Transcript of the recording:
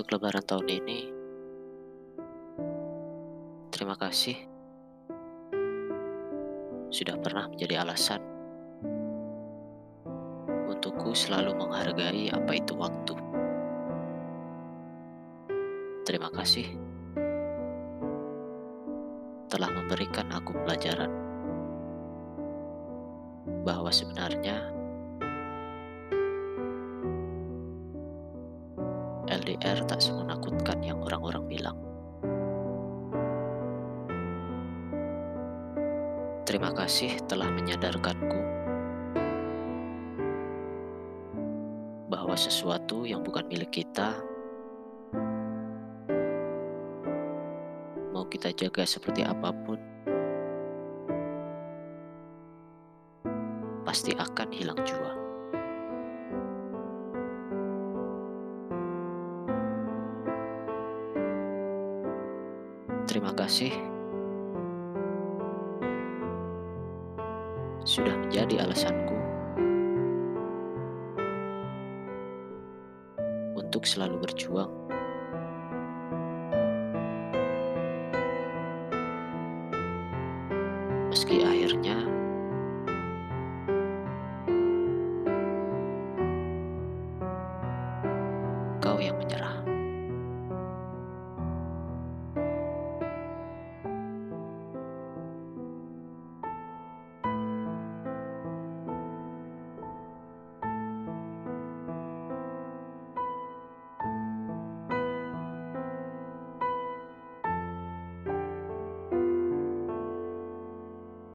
untuk lebaran tahun ini, terima kasih sudah pernah menjadi alasan untukku selalu menghargai apa itu waktu. Terima kasih telah memberikan aku pelajaran bahwa sebenarnya LDR tak semenakutkan yang orang-orang bilang. Terima kasih telah menyadarkanku bahwa sesuatu yang bukan milik kita mau kita jaga seperti apa pun pasti akan hilang jua. Terima kasih sudah menjadi alasanku untuk selalu berjuang. Meski akhirnya kau yang menyerah.